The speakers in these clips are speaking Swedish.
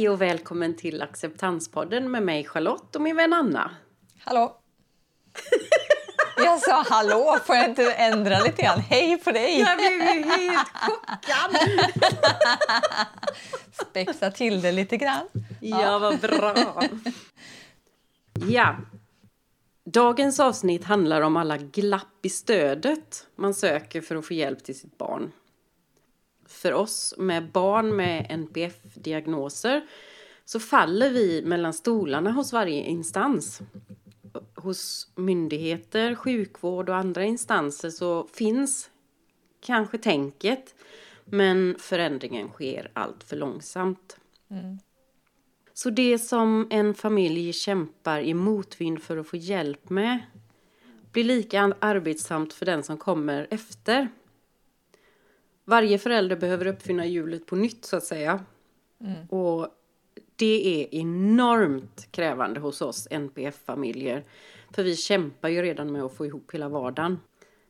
Hej och välkommen till Acceptanspodden med mig Charlotte och min vän Anna. Hallå! Jag sa hallå, får jag inte ändra lite grann? Hej på dig! Jag blev ju helt chockad! Spexa till det lite grann. Ja, vad bra! Ja, dagens avsnitt handlar om alla glapp i stödet man söker för att få hjälp till sitt barn. För oss med barn med NPF-diagnoser så faller vi mellan stolarna hos varje instans hos myndigheter, sjukvård och andra instanser så finns kanske tänket men förändringen sker allt för långsamt. Mm. Så det som en familj kämpar i motvind för att få hjälp med blir lika arbetsamt för den som kommer efter. Varje förälder behöver uppfinna hjulet på nytt så att säga. Mm. Och det är enormt krävande hos oss NPF-familjer. För vi kämpar ju redan med att få ihop hela vardagen.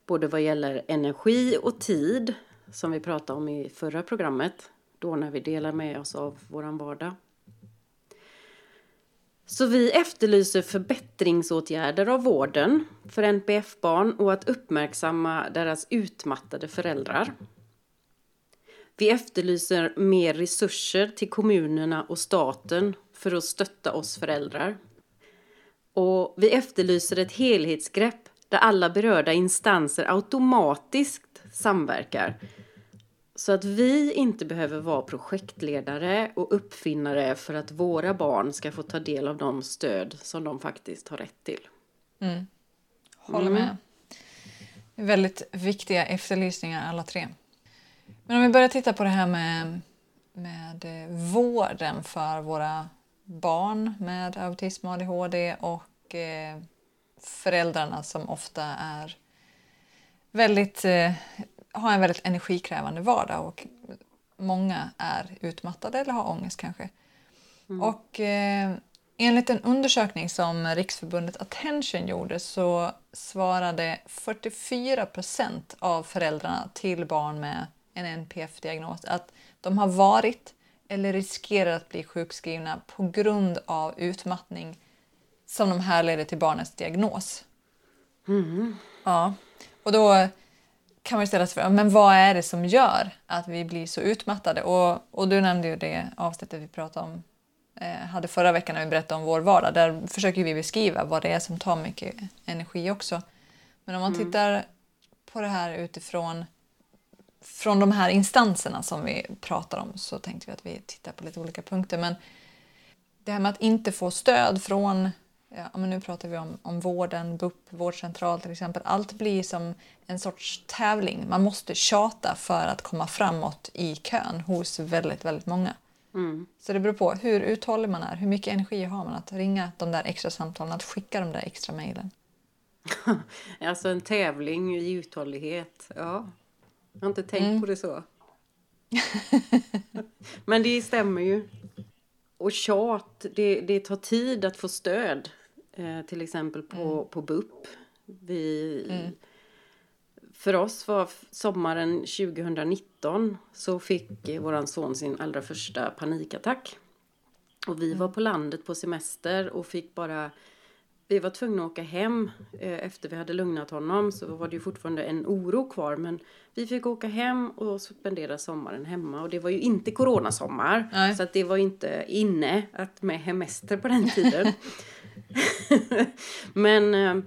Både vad gäller energi och tid, som vi pratade om i förra programmet. Då när vi delar med oss av våran vardag. Så vi efterlyser förbättringsåtgärder av vården för NPF-barn och att uppmärksamma deras utmattade föräldrar. Vi efterlyser mer resurser till kommunerna och staten för att stötta oss föräldrar. Och vi efterlyser ett helhetsgrepp där alla berörda instanser automatiskt samverkar. Så att vi inte behöver vara projektledare och uppfinnare för att våra barn ska få ta del av de stöd som de faktiskt har rätt till. Mm. Håller med. Mm. Väldigt viktiga efterlysningar alla tre. Men om vi börjar titta på det här med, med eh, vården för våra barn med autism och ADHD och eh, föräldrarna som ofta är väldigt, eh, har en väldigt energikrävande vardag och många är utmattade eller har ångest kanske. Mm. Och eh, enligt en undersökning som Riksförbundet Attention gjorde så svarade 44 procent av föräldrarna till barn med en NPF-diagnos att de har varit eller riskerar att bli sjukskrivna på grund av utmattning som de härleder till barnets diagnos. Mm. Ja, och då kan man ställa sig frågan, men vad är det som gör att vi blir så utmattade? Och, och du nämnde ju det avsnittet vi pratade om, eh, hade förra veckan när vi berättade om vår vardag. Där försöker vi beskriva vad det är som tar mycket energi också. Men om man mm. tittar på det här utifrån från de här instanserna som vi pratar om så tänkte vi att vi tittar på lite olika punkter. Men det här med att inte få stöd från, ja, men nu pratar vi om, om vården, BUP, vårdcentral till exempel. Allt blir som en sorts tävling. Man måste tjata för att komma framåt i kön hos väldigt, väldigt många. Mm. Så det beror på hur uthållig man är, hur mycket energi har man att ringa de där extra samtalen, att skicka de där extra mejlen. alltså en tävling i uthållighet, ja. Jag har inte tänkt mm. på det så. Men det stämmer ju. Och tjat, det, det tar tid att få stöd. Eh, till exempel på, mm. på BUP. Vi, mm. För oss var sommaren 2019 så fick eh, våran son sin allra första panikattack. Och vi var mm. på landet på semester och fick bara vi var tvungna att åka hem eh, efter vi hade lugnat honom så var det ju fortfarande en oro kvar men vi fick åka hem och spendera sommaren hemma och det var ju inte coronasommar Nej. så att det var inte inne att med hemester på den tiden. men eh,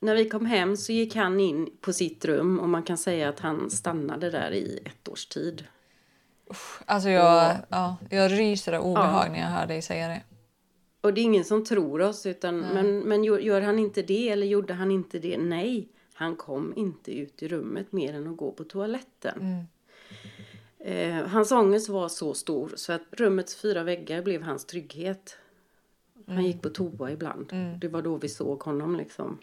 när vi kom hem så gick han in på sitt rum och man kan säga att han stannade där i ett års tid. Alltså jag, och, ja, jag ryser av obehag ja. när jag hör dig säga det. Och det är ingen som tror oss. Utan, men, men gör han inte det eller gjorde han inte det? Nej, han kom inte ut i rummet mer än att gå på toaletten. Mm. Eh, hans ångest var så stor så att rummets fyra väggar blev hans trygghet. Han mm. gick på toa ibland. Mm. Det var då vi såg honom liksom.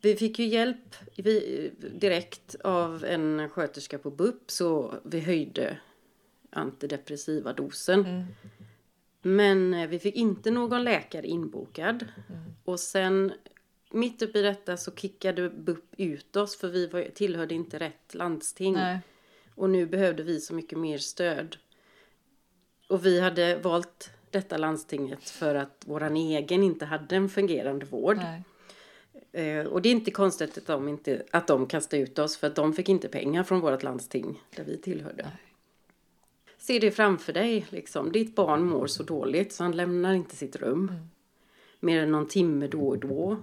Vi fick ju hjälp vi, direkt av en sköterska på BUP så vi höjde antidepressiva dosen. Mm. Men eh, vi fick inte någon läkare inbokad. Mm. Och sen mitt uppe i detta så kickade BUP ut oss för vi var, tillhörde inte rätt landsting. Nej. Och nu behövde vi så mycket mer stöd. Och vi hade valt detta landstinget för att våran egen inte hade en fungerande vård. Nej. Eh, och det är inte konstigt att de, inte, att de kastade ut oss för att de fick inte pengar från vårt landsting där vi tillhörde. Se det framför dig, liksom. ditt barn mår så dåligt så han lämnar inte sitt rum. Mer än någon timme då och då.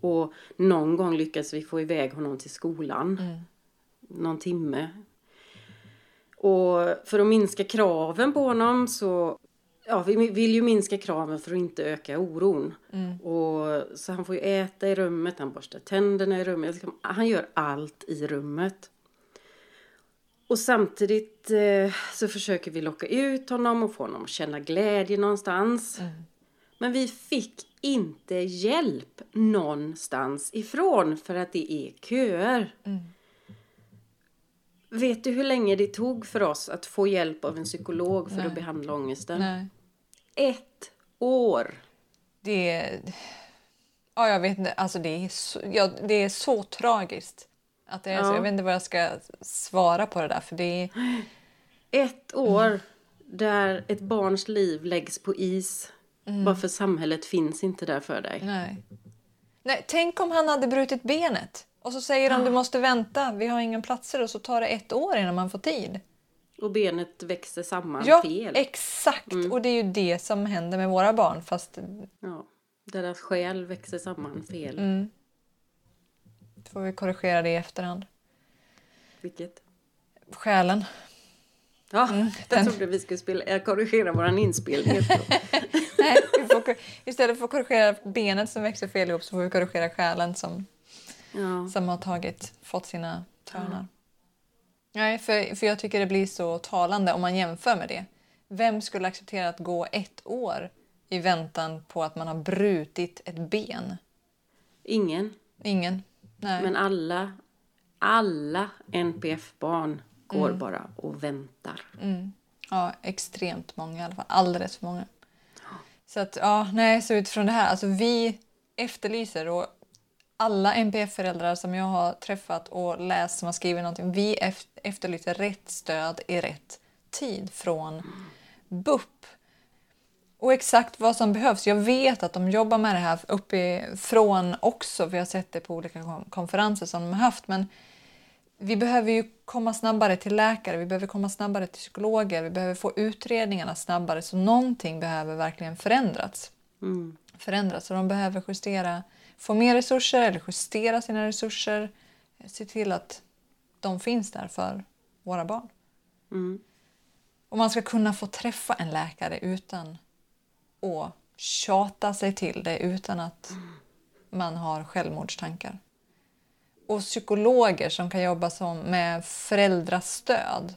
Och någon gång lyckas vi få iväg honom till skolan. Någon timme. Och för att minska kraven på honom så Ja, vi vill ju minska kraven för att inte öka oron. Och, så han får ju äta i rummet, han borstar tänderna i rummet. Liksom, Han gör allt i rummet. Och samtidigt eh, så försöker vi locka ut honom och få honom att känna glädje någonstans. Men vi fick inte hjälp någonstans ifrån för att det är köer. Vet du hur länge det tog för oss att få hjälp av en psykolog för att behandla ångesten? Nej. Ett år! Det. Ja, jag vet inte. Alltså det är så, ja, det är så tragiskt. Att det är så. Ja. Jag vet inte vad jag ska svara på det där. För det är... Ett år där ett barns liv läggs på is. Bara för samhället finns inte där för dig. Nej. Nej, tänk om han hade brutit benet. Och så säger de du måste vänta, vi har inga platser. Och så tar det ett år innan man får tid. Och benet växer samman Ja, fel. exakt. Och det är ju det som händer med våra barn. Fast Ja, deras själ växer samman fel. Mm. Får vi korrigera det i efterhand. Vilket? Själen. Ja, Mm, jag trodde vi skulle spela, korrigera våran inspelning. Nej, vi får, istället för att korrigera benet som växer fel ihop så får vi korrigera själen som, ja. som har tagit, fått sina törnar. Nej, för, för jag tycker det blir så talande om man jämför med det. Vem skulle acceptera att gå ett år i väntan på att man har brutit ett ben? Ingen. Ingen. Nej. Men alla, alla NPF-barn går Mm. bara och väntar. Ja, extremt många i alla fall. Alldeles för många. Så att, ja, nej, så utifrån det här, alltså vi efterlyser och alla NPF-föräldrar som jag har träffat och läst som har skrivit någonting, vi ef- efterlyser rätt stöd i rätt tid från BUP. Och exakt vad som behövs. Jag vet att de jobbar med det här uppifrån också. Vi har sett det på olika kon- konferenser som de har haft. Men vi behöver ju komma snabbare till läkare, vi behöver komma snabbare till psykologer, vi behöver få utredningarna snabbare. Så någonting behöver verkligen förändras. Mm. förändras. Så de behöver justera, få mer resurser eller justera sina resurser. Se till att de finns där för våra barn. Mm. Och man ska kunna få träffa en läkare utan att tjata sig till det, utan att man har självmordstankar. Och psykologer som kan jobba som med föräldrastöd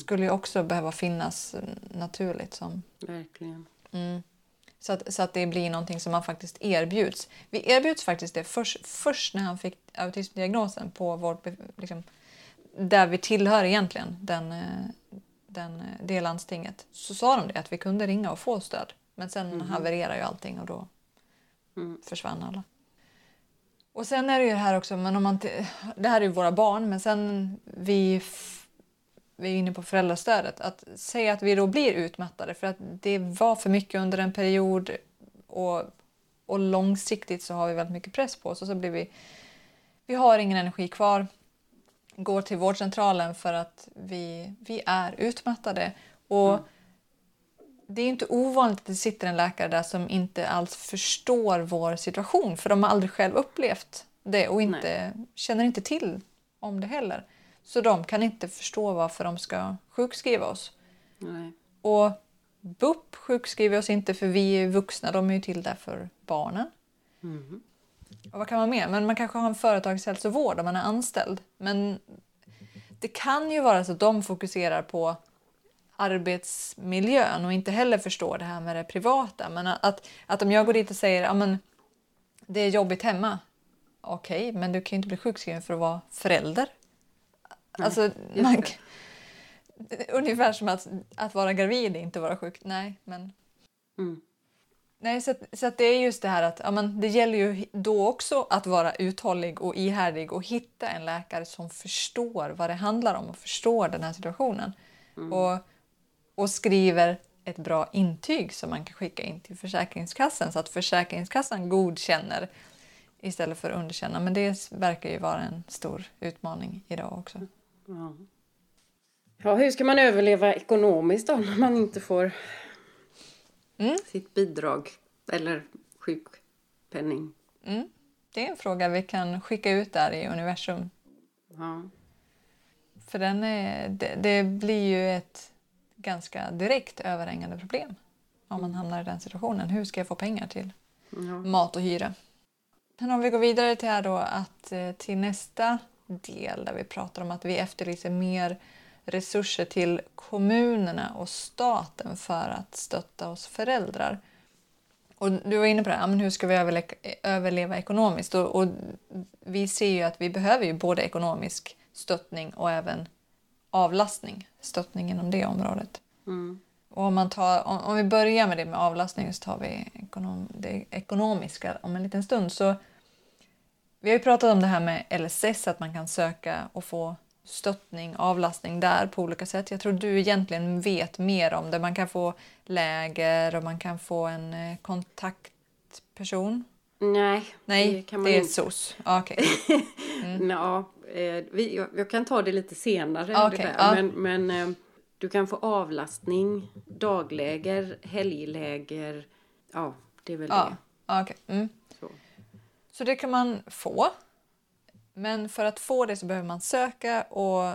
skulle ju också behöva finnas naturligt som Verkligen. så att, så att det blir någonting som man faktiskt erbjuds. Vi erbjuds faktiskt det först, först när han fick autismdiagnosen på vårt, liksom, där vi tillhör egentligen, den, eh, den, eh, det landstinget. Så sa de det, att vi kunde ringa och få stöd. Men sen havererade ju allting och då försvann alla. Och sen är det ju det här också, men om man det här är ju våra barn, men sen vi vi är inne på föräldrastödet, att säga att vi då blir utmattade för att det var för mycket under en period och, och långsiktigt så har vi väldigt mycket press på oss och så blir vi, vi har ingen energi kvar, går till vårdcentralen för att vi, vi är utmattade. Och det är inte ovanligt att det sitter en läkare där som inte alls förstår vår situation för de har aldrig själv upplevt det och inte, känner inte till om det heller. Så de kan inte förstå varför de ska sjukskriva oss. Nej. Och BUP sjukskriver oss inte för vi är vuxna, de är ju till där för barnen. Och vad kan man mer? Men man kanske har en företagshälsovård om man är anställd. Men det kan ju vara så att de fokuserar på arbetsmiljön och inte heller förstår det här med det privata. Men att, att om jag går dit och säger att det är jobbigt hemma. Okej, men du kan ju inte bli sjukskriven för att vara förälder. alltså, man, ungefär som att, att vara gravid inte vara sjuk. Nej, men... Mm. Nej, så, att, så att det är just det här att ja, men det gäller ju då också att vara uthållig och ihärdig och hitta en läkare som förstår vad det handlar om och förstår den här situationen. Och, och skriver ett bra intyg som man kan skicka in till Försäkringskassan så att Försäkringskassan godkänner istället för att underkänna. Men det verkar ju vara en stor utmaning idag också. Ja. ja, hur ska man överleva ekonomiskt då när man inte får Mm. sitt bidrag eller sjukpenning? Mm. Det är en fråga vi kan skicka ut där i universum. Ja. För den är, det, det blir ju ett ganska direkt överhängande problem om man hamnar i den situationen. Hur ska jag få pengar till Ja. mat och hyra? Men om vi går vidare till här då att eh, till nästa del där vi pratar om att vi efterlyser mer resurser till kommunerna och staten för att stötta oss föräldrar. Och du var inne på det, ja, men hur ska vi överle- överleva ekonomiskt? Och, och vi ser ju att vi behöver ju både ekonomisk stöttning och även avlastning, stöttning inom det området. Mm. Och om, man tar, om, om vi börjar med det med avlastning så tar vi ekonom, det ekonomiska om en liten stund. Så vi har ju pratat om det här med LSS, att man kan söka och få stöttning, avlastning där på olika sätt. Jag tror du egentligen vet mer om det. Man kan få läger och man kan få en eh, kontaktperson. Nej, Nej, det det, kan man är inte. SOS. Ja, Okej. Ja, eh, vi, jag, jag kan ta det lite senare. Okej, det där. ja. Men, men eh, du kan få avlastning, dagläger, helgläger. Ja, det är väl Ja, det. ja, okej. Mm. Så. Så det kan man få. Men för att få det så behöver man söka och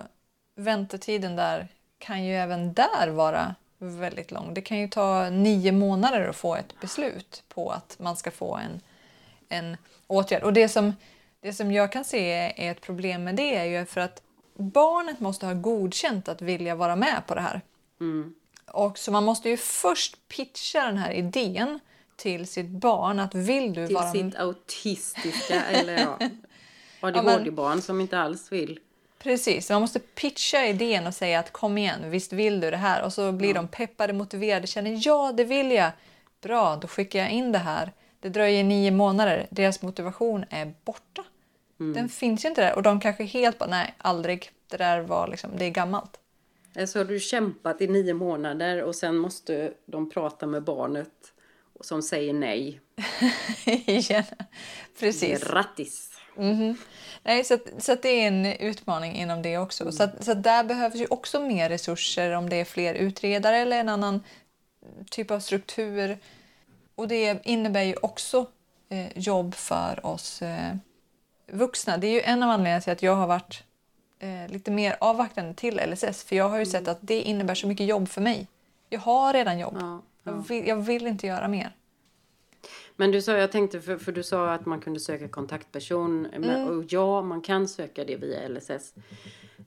väntetiden där kan ju även där vara väldigt lång. Det kan ju ta nio månader att få ett beslut på att man ska få en, en åtgärd. Och det som, det som jag kan se är ett problem med det är ju för att barnet måste ha godkänt att vilja vara med på det här. Mm. Och så man måste ju först pitcha den här idén till sitt barn att vill du Till vara sitt autistiska eller ja, men- ADHD-barn som inte alls vill. Precis, man måste pitcha idén och säga att kom igen, visst vill du det här? Och så blir de peppade, motiverade, känner ja, det vill jag. Bra, då skickar jag in det här. Det dröjer nio månader, deras motivation är borta. Den finns ju inte där och de kanske helt bara, nej, aldrig. Det där var liksom, det är gammalt. Eller så har du kämpat i nio månader och sen måste de prata med barnet som säger nej. Igen. Precis. Grattis! Nej, så, att, så att det är en utmaning inom det också. Så, att, så att där behövs ju också mer resurser om det är fler utredare eller en annan typ av struktur. Och det innebär ju också eh, jobb för oss eh, vuxna. Det är ju en av anledningarna till att jag har varit eh, lite mer avvaktande till LSS. För jag har ju sett att det innebär så mycket jobb för mig. Jag har redan jobb. Ja, Jag, vill, jag vill inte göra mer. Men du sa, jag tänkte, för, för du sa att man kunde söka kontaktperson. Mm. och ja, man kan söka det via LSS.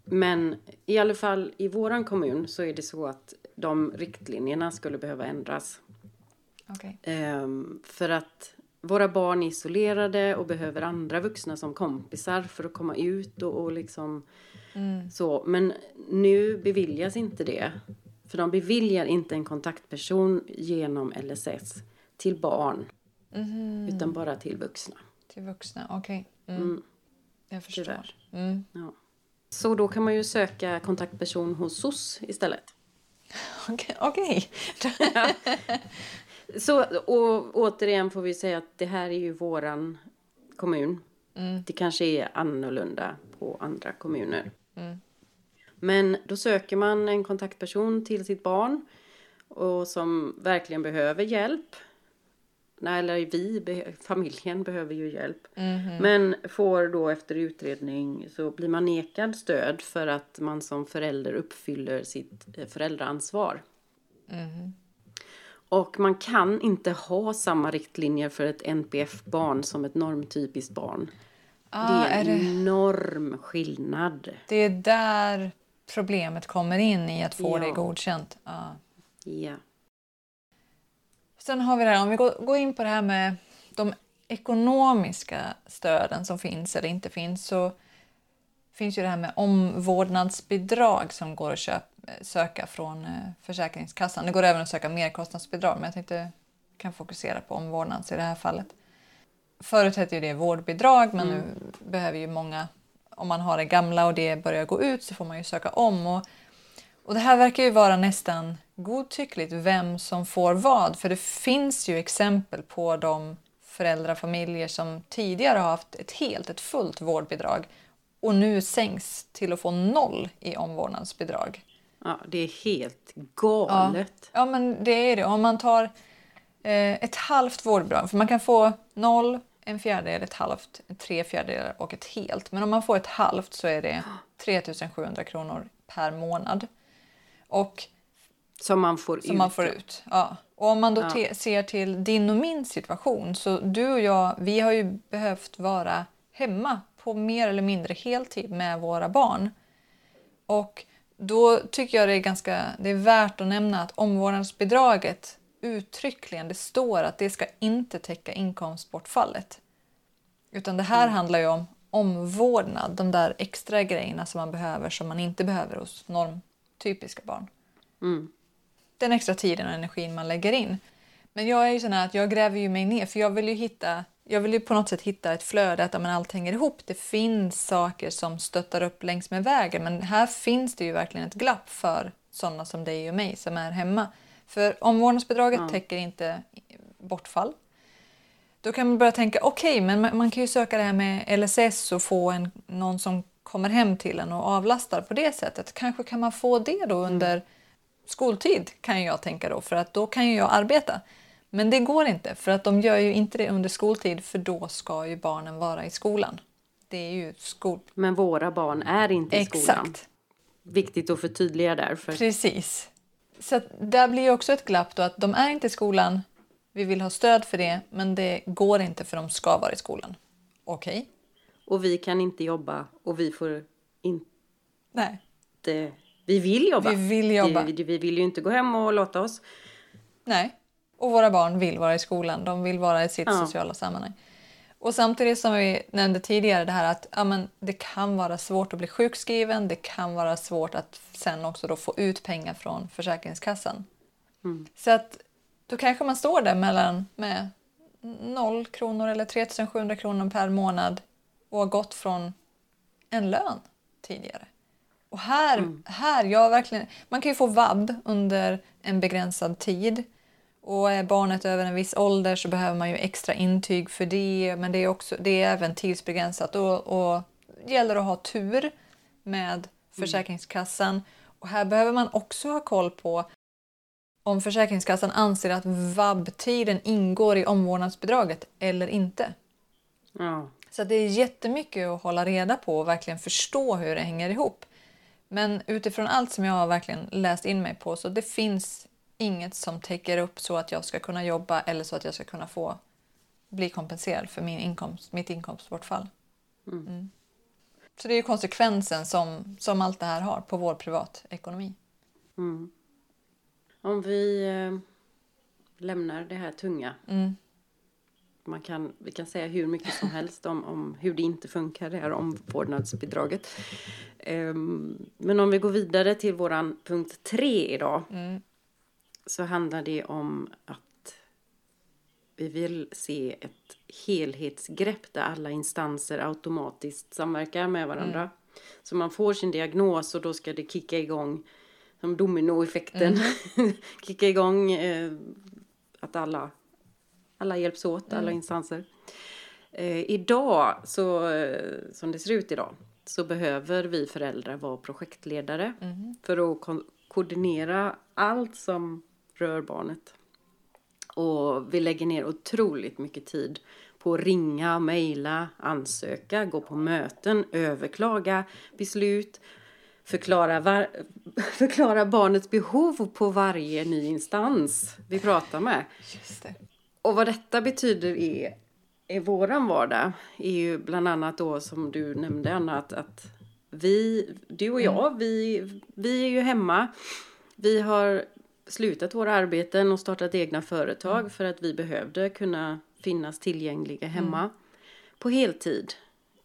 Men i alla fall i våran kommun så är det så att de riktlinjerna skulle behöva ändras. Okej. Ehm, för att våra barn är isolerade och behöver andra vuxna som kompisar för att komma ut och, och liksom så. Men nu beviljas inte det. För de beviljar inte en kontaktperson genom LSS till barn. Utan bara till vuxna. Till vuxna, okej. Mm. Mm, Jag förstår. Mm. Ja. Så då kan man ju söka kontaktperson hos SOS istället. Okej. okej. Så, och återigen får vi säga att det här är ju våran kommun. Mm. Det kanske är annorlunda på andra kommuner. Mm. Men då söker man en kontaktperson till sitt barn och som verkligen behöver hjälp. Nej, eller vi, familjen behöver ju hjälp. Mhm. Men får då efter utredning så blir man nekad stöd för att man som förälder uppfyller sitt eh, föräldraansvar. Mhm. Och man kan inte ha samma riktlinjer för ett NPF-barn som ett normtypiskt barn. Ah, det är är en det, enorm skillnad. det är där problemet kommer in i att få Ja. det godkänt. Ja. Ja. Sen har vi det här, om vi går, in på det här med de ekonomiska stöden som finns eller inte finns så finns ju det här med omvårdnadsbidrag som går att köp, söka från eh, Försäkringskassan. Det går även att söka merkostnadsbidrag men jag tänkte kan fokusera på omvårdnads i det här fallet. Förut hette ju det vårdbidrag men nu behöver ju många, om man har det gamla och det börjar gå ut så får man ju söka om. Och, Och det här verkar ju vara nästan godtyckligt vem som får vad. För det finns ju exempel på de föräldrafamiljer som tidigare har haft ett helt, ett fullt vårdbidrag och nu sänks till att få noll i omvårdnadsbidrag. Ja, det är helt galet. Ja, ja men det är det. Om man tar eh, ett halvt vårdbidrag, för man kan få noll, en fjärdedel, ett halvt, tre fjärdedelar och ett helt. Men om man får ett halvt så är det 3700 kronor per månad. Och som man får som ut. Man får ut ja. Och om man då ja. ser till din och min situation så du och jag, vi har ju behövt vara hemma på mer eller mindre heltid med våra barn. Och då tycker jag det är ganska det är värt att nämna att omvårdnadsbidraget uttryckligen, det står att det ska inte täcka inkomstbortfallet. Utan det här mm. handlar ju om omvårdnad, de där extra grejerna som man behöver som man inte behöver hos normtypiska barn. Mm. Den extra tiden och energin man lägger in. Men jag är ju sån här att jag gräver ju mig ner för jag vill ju hitta jag vill ju på något sätt hitta ett flöde, att men allt hänger ihop. Det finns saker som stöttar upp längs med vägen men här finns det ju verkligen ett glapp för sådana som dig och mig som är hemma. För omvårdnadsbidraget ja. täcker inte bortfall. Då kan man börja tänka, okej, okay, men man kan ju söka det här med LSS och få en, någon som kommer hem till en och avlastar på det sättet. Kanske kan man få det då mm. under mm. skoltid kan jag tänka då, för att då kan ju jag arbeta. Men det går inte, för att de gör ju inte det under skoltid för då ska ju barnen vara i skolan. Det är ju skol... Men våra barn är inte i Exakt. skolan. Viktigt att förtydliga därför. Precis. Så där blir ju också ett glapp då att de är inte i skolan, vi vill ha stöd för det, men det går inte för de ska vara i skolan. Okej. Okay. Och vi kan inte jobba och vi får inte... Nej. Vi vill jobba. Vi vill jobba. Vi, vi vill ju inte gå hem och låta oss. Nej. Och våra barn vill vara i skolan, de vill vara i sitt ja. sociala sammanhang. Och samtidigt som vi nämnde tidigare det här att ja, men det kan vara svårt att bli sjukskriven, det kan vara svårt att sen också då få ut pengar från Försäkringskassan. Mm. Så att då kanske man står där mellan med 0 kronor eller 3700 kronor per månad och har gått från en lön tidigare. Och här, mm. här jag verkligen, man kan ju få vab under en begränsad tid och är barnet över en viss ålder så behöver man ju extra intyg för det. Men det är, också, det är även tidsbegränsat och, och gäller att ha tur med mm. Försäkringskassan. Och här behöver man också ha koll på om Försäkringskassan anser att vab-tiden ingår i omvårdnadsbidraget eller inte. Ja. Så det är jättemycket att hålla reda på och verkligen förstå hur det hänger ihop. Men utifrån allt som jag har verkligen läst in mig på så det finns inget som täcker upp så att jag ska kunna jobba eller så att jag ska kunna få bli kompenserad för min inkomst, mitt inkomstbortfall. Mm. Mm. Så det är konsekvensen som, som allt det här har på vår privatekonomi. Mm. Om vi eh, lämnar det här tunga. Mm. Man kan, vi kan säga hur mycket som helst om, om hur det inte funkar, det här omvårdnadsbidraget. Um, men om vi går vidare till våran punkt tre idag. Mm så handlar det om att vi vill se ett helhetsgrepp där alla instanser automatiskt samverkar med varandra. Mm. Så man får sin diagnos och då ska det kicka igång som dominoeffekten. Mm. kicka igång eh, att alla, alla hjälps åt, mm. alla instanser. Eh, idag, så, eh, som det ser ut idag, så behöver vi föräldrar vara projektledare mm. för att ko koordinera allt som rör barnet. Och vi lägger ner otroligt mycket tid på att ringa, mejla, ansöka, gå på möten, överklaga beslut, förklara, var, förklara barnets behov på varje ny instans vi pratar med. Och vad detta betyder är, i våran vardag är ju bland annat då som du nämnde Anna att, att vi, du och jag, mm. vi, vi är ju hemma. Vi har slutat våra arbeten och startat egna företag mm. för att vi behövde kunna finnas tillgängliga hemma mm. på heltid.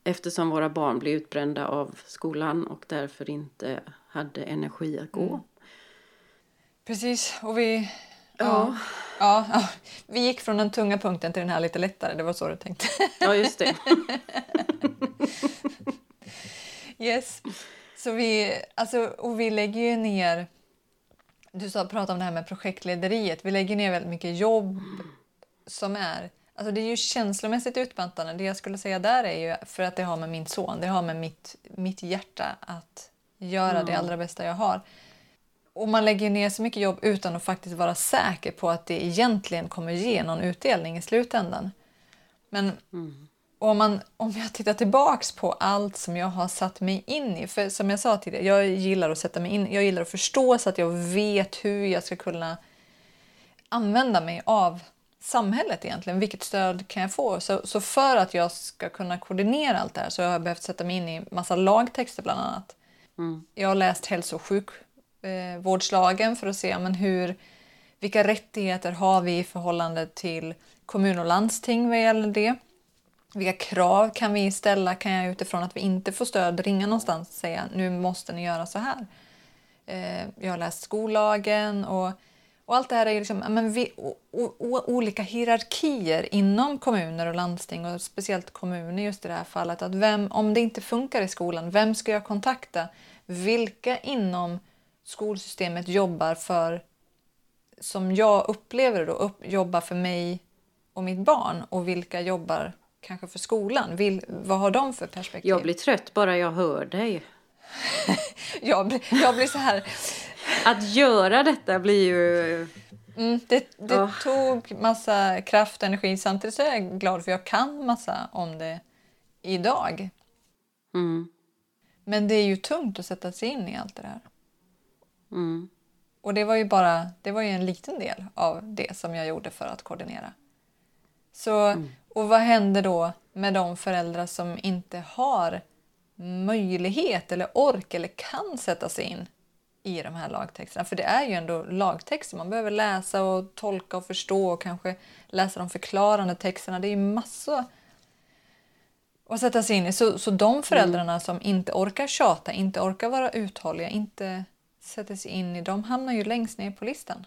Eftersom våra barn blev utbrända av skolan och därför inte hade energi att gå. Mm. Precis, och vi... Ja. Ja, ja. Vi gick från den tunga punkten till den här lite lättare, det var så du tänkte. Ja, just det. yes. Så vi, alltså, och vi lägger ju ner Du sa, pratade om det här med projektlederiet. Vi lägger ner väldigt mycket jobb som är... Alltså det är ju känslomässigt utmattande. Det jag skulle säga där är ju för att det har med min son, det har med mitt, mitt hjärta att göra mm. det allra bästa jag har. Och man lägger ner så mycket jobb utan att faktiskt vara säker på att det egentligen kommer ge någon utdelning i slutändan. Men mm. Om, man, om jag tittar tillbaks på allt som jag har satt mig in i, för som jag sa tidigare, jag gillar att sätta mig in, jag gillar att förstå så att jag vet hur jag ska kunna använda mig av samhället egentligen. Vilket stöd kan jag få? Så, så för att jag ska kunna koordinera allt det här så har jag behövt sätta mig in i massa lagtexter bland annat. Mm. Jag har läst hälso och sjukvårdslagen eh, för att se men hur, vilka rättigheter har vi i förhållande till kommun och landsting vad gäller det. Vilka krav kan vi ställa? Kan jag utifrån att vi inte får stöd ringa någonstans och säga nu måste ni göra så här? Eh, jag har läst skollagen och, och allt det här är liksom, men vi, o, o, olika hierarkier inom kommuner och landsting och speciellt kommuner just i det här fallet. Att vem, om det inte funkar i skolan, vem ska jag kontakta? Vilka inom skolsystemet jobbar för, som jag upplever då, upp, jobbar för mig och mitt barn och vilka jobbar kanske för skolan? Vil, vad har de för perspektiv? Jag blir trött bara jag hör dig. jag, blir, jag blir så här... Att göra detta blir ju... Mm, det det oh. tog massa kraft och energi. Samtidigt så är jag glad för jag kan massa om det idag. Mm. Men det är ju tungt att sätta sig in i allt det där. Mm. Och det var ju bara det var ju en liten del av det som jag gjorde för att koordinera. Så, mm. Och vad händer då med de föräldrar som inte har möjlighet eller ork eller kan sätta sig in i de här lagtexterna? För det är ju ändå lagtexter. Man behöver läsa och tolka och förstå och kanske läsa de förklarande texterna. Det är ju massor att sätta sig in i. Så, så de föräldrarna mm. som inte orkar tjata, inte orkar vara uthålliga, inte sätter sig in i, de hamnar ju längst ner på listan.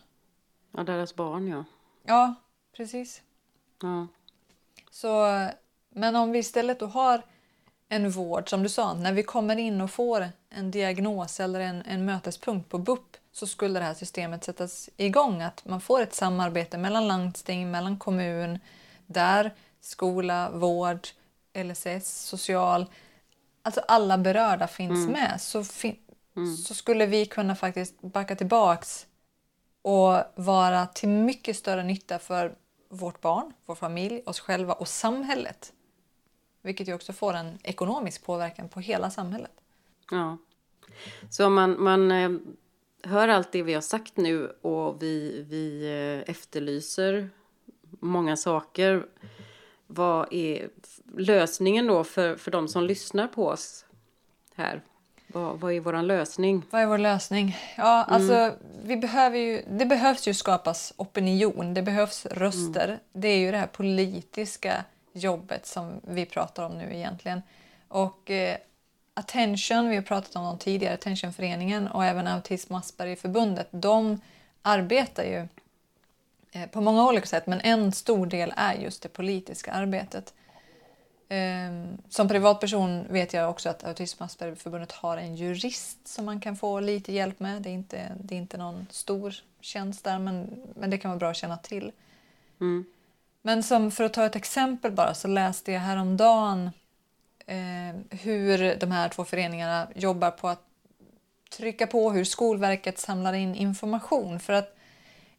Ja, deras barn ja. Ja, precis. Ja. Så, men om vi istället då har en vård, som du sa, när vi kommer in och får en diagnos eller en, en mötespunkt på BUP så skulle det här systemet sättas igång. Att man får ett samarbete mellan landsting, mellan kommun, där skola, vård, LSS, social, alltså alla berörda finns mm. med. Så, fin mm. så skulle vi kunna faktiskt backa tillbaks och vara till mycket större nytta för vårt barn, vår familj, oss själva och samhället. Vilket ju också får en ekonomisk påverkan på hela samhället. Ja. Så man, man eh, hör allt det vi har sagt nu och vi, vi eh, efterlyser många saker. Vad är lösningen då för, för de som lyssnar på oss här? Vad, vad är vår lösning? Vad är vår lösning? Ja, mm. alltså, vi behöver ju, det behövs ju skapas opinion, det behövs röster. Mm. Det är ju det här politiska jobbet som vi pratar om nu egentligen. Och eh, Attention, vi har pratat om dem tidigare, Attentionföreningen och även Autism Aspergerförbundet, de arbetar ju eh, på många olika sätt men en stor del är just det politiska arbetet. Ehm, som privatperson vet jag också att Autism Aspergerförbundet har en jurist som man kan få lite hjälp med. Det är inte, det är inte någon stor tjänst där men, men det kan vara bra att känna till. Mm. Men som för att ta ett exempel bara så läste jag häromdagen eh, hur de här två föreningarna jobbar på att trycka på hur Skolverket samlar in information. För att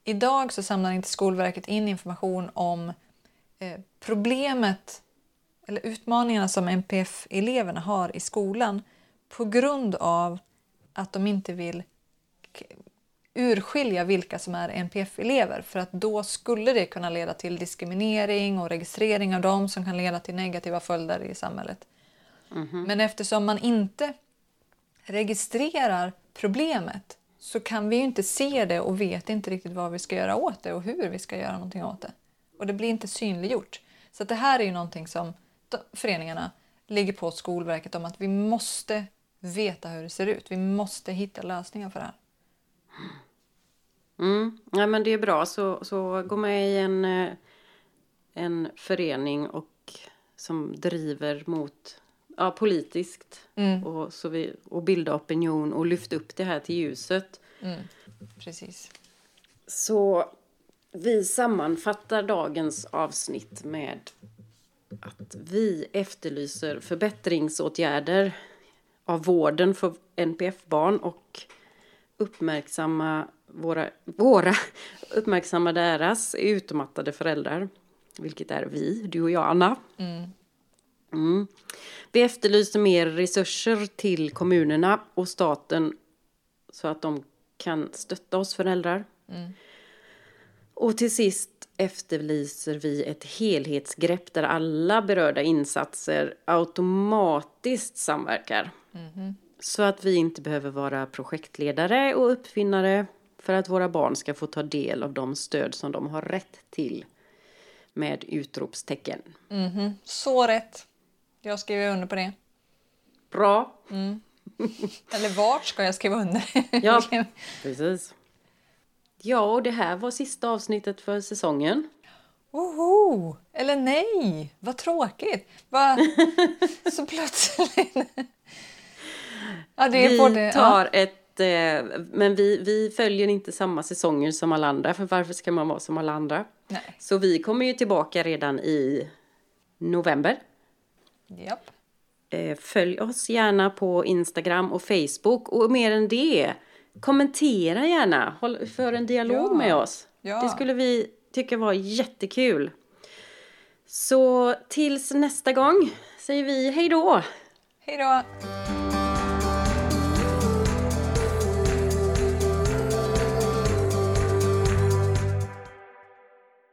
idag så samlar inte Skolverket in information om eh, problemet eller utmaningarna som NPF-eleverna har i skolan på grund av att de inte vill urskilja vilka som är NPF-elever för att då skulle det kunna leda till diskriminering och registrering av dem som kan leda till negativa följder i samhället. Mm -hmm. Men eftersom man inte registrerar problemet så kan vi inte se det och vet inte riktigt vad vi ska göra åt det och hur vi ska göra någonting åt det. Och det blir inte synliggjort. Så det här är ju någonting som föreningarna ligger på Skolverket om att vi måste veta hur det ser ut. Vi måste hitta lösningar för det här. Mm. Ja, men det är bra. Så, så gå med i en, eh, en förening och, som driver mot ja, politiskt mm. och, så vi, och bilda opinion och lyfta upp det här till ljuset. Mm. precis. Så vi sammanfattar dagens avsnitt med att vi efterlyser förbättringsåtgärder av vården för NPF-barn och uppmärksamma våra, våra uppmärksamma deras utmattade föräldrar. Vilket är vi, du och jag Anna. Mm. Vi efterlyser mer resurser till kommunerna och staten så att de kan stötta oss föräldrar. Och till sist efterlyser vi ett helhetsgrepp där alla berörda insatser automatiskt samverkar. Så att vi inte behöver vara projektledare och uppfinnare för att våra barn ska få ta del av de stöd som de har rätt till med utropstecken. Så rätt. Jag skriver under på det. Bra! Eller vart ska jag skriva under? Ja, precis. Ja, och det här var sista avsnittet för säsongen. Oho! Eller nej, vad tråkigt. Va? Så plötsligt. ja, det är Vi både, tar ett... Eh, men vi, vi följer inte samma säsonger som alla andra, för varför ska man vara som alla andra? Nej. Så vi kommer ju tillbaka redan i november. Ja. Japp. Eh, Följ oss gärna på Instagram och Facebook. Och mer än det, kommentera gärna. Håll, för en dialog Ja. med oss. Ja. Det skulle vi tycka var jättekul. Så tills nästa gång säger vi hej då! Hej då!